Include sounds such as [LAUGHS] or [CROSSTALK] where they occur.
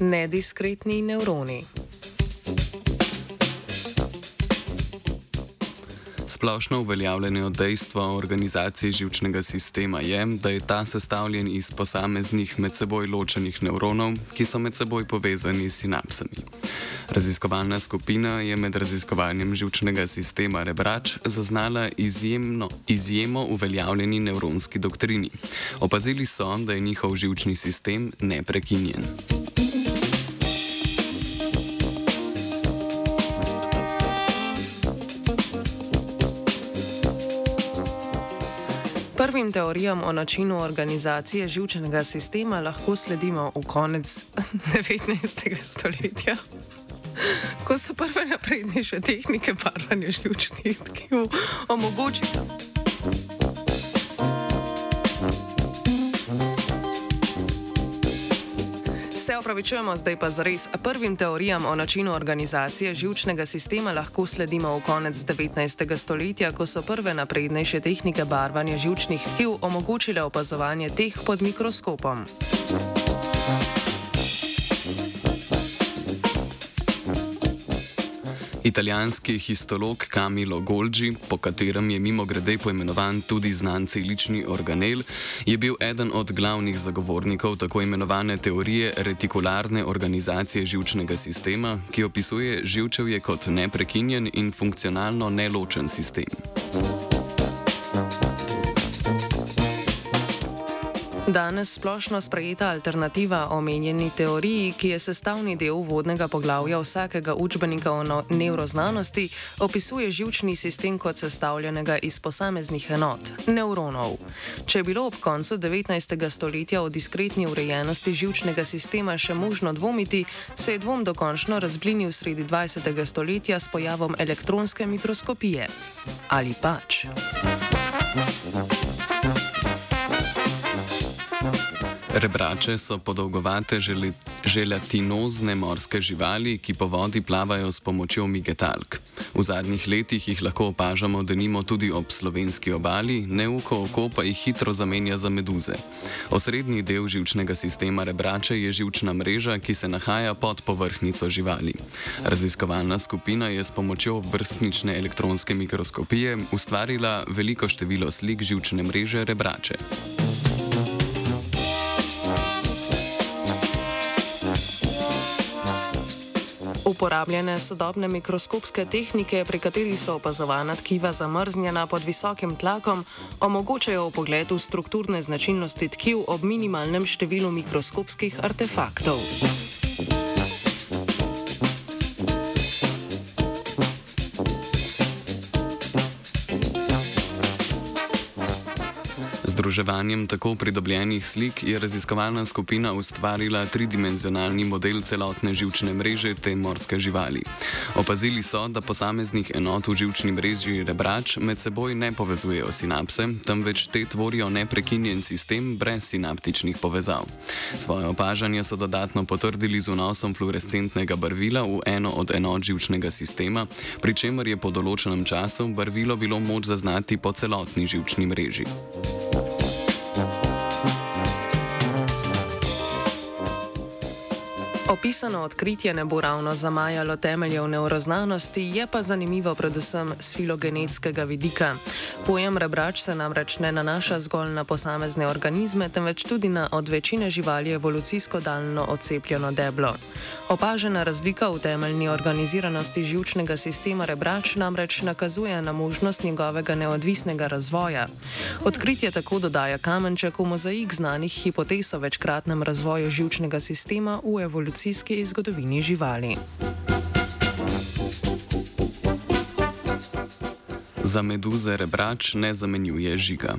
Nediskretni nevroni. Splošno uveljavljeno dejstvo o organizaciji žilčnega sistema je, da je ta sestavljen iz posameznih med seboj ločenih nevronov, ki so med seboj povezani s sinapsami. Raziskovalna skupina je med raziskovanjem žilčnega sistema Rebrač zaznala izjemno, izjemo uveljavljeni nevronski doktrini. Opazili so, da je njihov žilčni sistem neprekinjen. Prvim teorijam o načinu organizacije žilčnega sistema lahko sledimo v konec [LAUGHS] 19. stoletja. Ko so prve naprednejše tehnike barvanja žilčnih tkiv omogočile. Opravičujemo, zdaj pa zares. Prvim teorijam o načinu organizacije žilčnega sistema lahko sledimo v konec 19. stoletja, ko so prve naprednejše tehnike barvanja žilčnih tkiv omogočile opazovanje teh pod mikroskopom. Italijanski histolog Camilo Golgi, po katerem je mimo grede poimenovan tudi znan celični organel, je bil eden od glavnih zagovornikov tako imenovane teorije retikularne organizacije žilčnega sistema, ki opisuje žilčevje kot neprekinjen in funkcionalno neločen sistem. Danes splošno sprejeta alternativa omenjeni teoriji, ki je sestavni del vodnega poglavja vsakega učbenika o no nevroznanosti, opisuje žilčni sistem kot sestavljenega iz posameznih enot, nevronov. Če je bilo ob koncu 19. stoletja o diskretni urejenosti žilčnega sistema še možno dvomiti, se je dvom dokončno razblinil sredi 20. stoletja s pojavom elektronske mikroskopije. Ali pač? Rebrače so podolgovate želatinozne morske živali, ki po vodi plavajo s pomočjo migetalk. V zadnjih letih jih lahko opažamo, da nimo tudi ob slovenski obali, neuko oko pa jih hitro zamenja za meduze. Osrednji del živčnega sistema rebrače je živčna mreža, ki se nahaja pod povrhnico živali. Raziskovalna skupina je s pomočjo vrstnične elektronske mikroskopije ustvarila veliko število slik živčne mreže rebrače. Uporabljene sodobne mikroskopske tehnike, pri katerih so opazovana tkiva zamrznjena pod visokim tlakom, omogočajo pogled v strukturne značilnosti tkiv ob minimalnem številu mikroskopskih artefaktov. Združevanjem tako pridobljenih slik je raziskovalna skupina ustvarila tridimenzionalni model celotne žilčne mreže te morske živali. Opazili so, da posameznih enot v žilčni mreži rebrač med seboj ne povezujejo sinapse, temveč te tvorijo neprekinjen sistem brez sinaptičnih povezav. Svoje opažanje so dodatno potrdili z vnosom fluorescentnega barvila v eno od enot žilčnega sistema, pri čemer je po določenem času barvilo bilo moč zaznati po celotni žilčni mreži. Opisano odkritje ne bo ravno zamajalo temeljev neuroznanosti, je pa zanimivo predvsem z filogenetskega vidika. Pojem rebrač se namreč ne nanaša zgolj na posamezne organizme, temveč tudi na od večine živali evolucijsko daljno odcepljeno deblo. Opažena razlika v temeljni organiziranosti žilčnega sistema rebrač namreč nakazuje na možnost njegovega neodvisnega razvoja. Odkritje tako dodaja kamenček v mozaik znanih hipotez o večkratnem razvoju žilčnega sistema v evoluciji evolucijski zgodovini živali. Za meduze rebrač ne zamenjuje žiga.